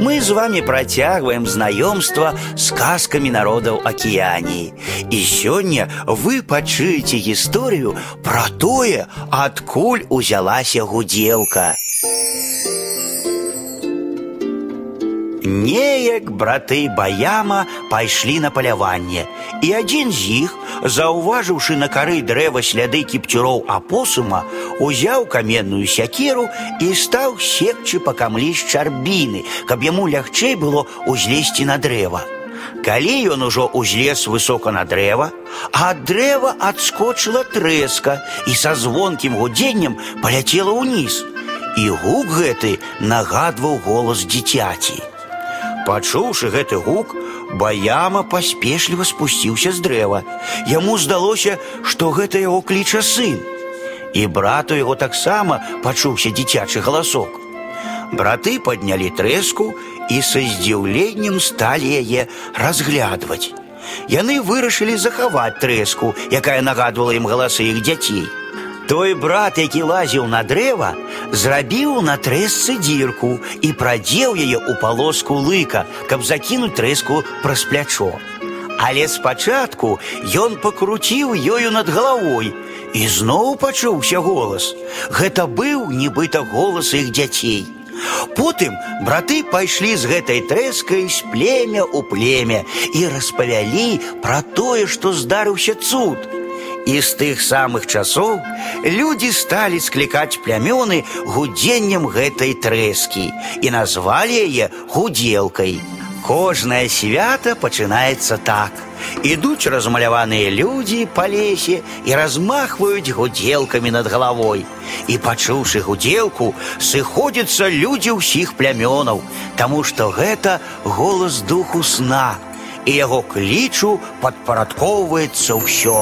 Мы с вами протягиваем знакомство с сказками народов Океании. И сегодня вы почуете историю про тое, откуль узялася гуделка. Неяк браты Баяма пайшлі на паляванне, і адзін з іх, заўважыўшы на кары дрэва сляды кіпцюроў апосума, узяў каменную сякеру і стаў секчы па камлі з чарбіны, каб яму лягчэй было узлезці на дрэва. Калі ён ужо узлез высока на дрэва, а ад дрэва адскочыла трэска і са звонкім гудзеннем паляцела ўніз. І гук гэты нагадваў голас дзіцяці. Пачуўшы гэты гук, баяма паспешліва спусціўся з дрэва. Яму здалося, што гэта яго кліча сын. І брату яго таксама пачуўся дзіцячы галасок. Браты паднялі трэску і са здзіўленнем сталі яе разглядваць. Яны вырашылі захаваць трэску, якая нагадвала ім галасы іх дзяцей. Той брат, які лазіў на дрэва, зрабіў на трэсцы дзірку і прадзеў яе ў палоску лыка, каб закінуць трэску праз плячо. Але спачатку ён пакруціў ёю над галавой і зноў пачуўся голас. Гэта быў нібыта голас іх дзяцей. Потым браты пайшлі з гэтай трэскай з племя ў племя і распавялі пра тое, што здарыўся цуд. І з тых самых часоў людзі сталі склікаць плямёны гудзеннем гэтай трэскі і назвалі яе гудзелкай. Кожнае свята пачынаецца так. Ідуць размаляваныя людзі па лесе і размахваюць гудзелкамі над галавой. І пачуўшы гудзелку, сыходзяцца людзі ўсіх плямёнаў, таму што гэта голас духу сна, і яго клічу падпарадкоўваецца ўсё.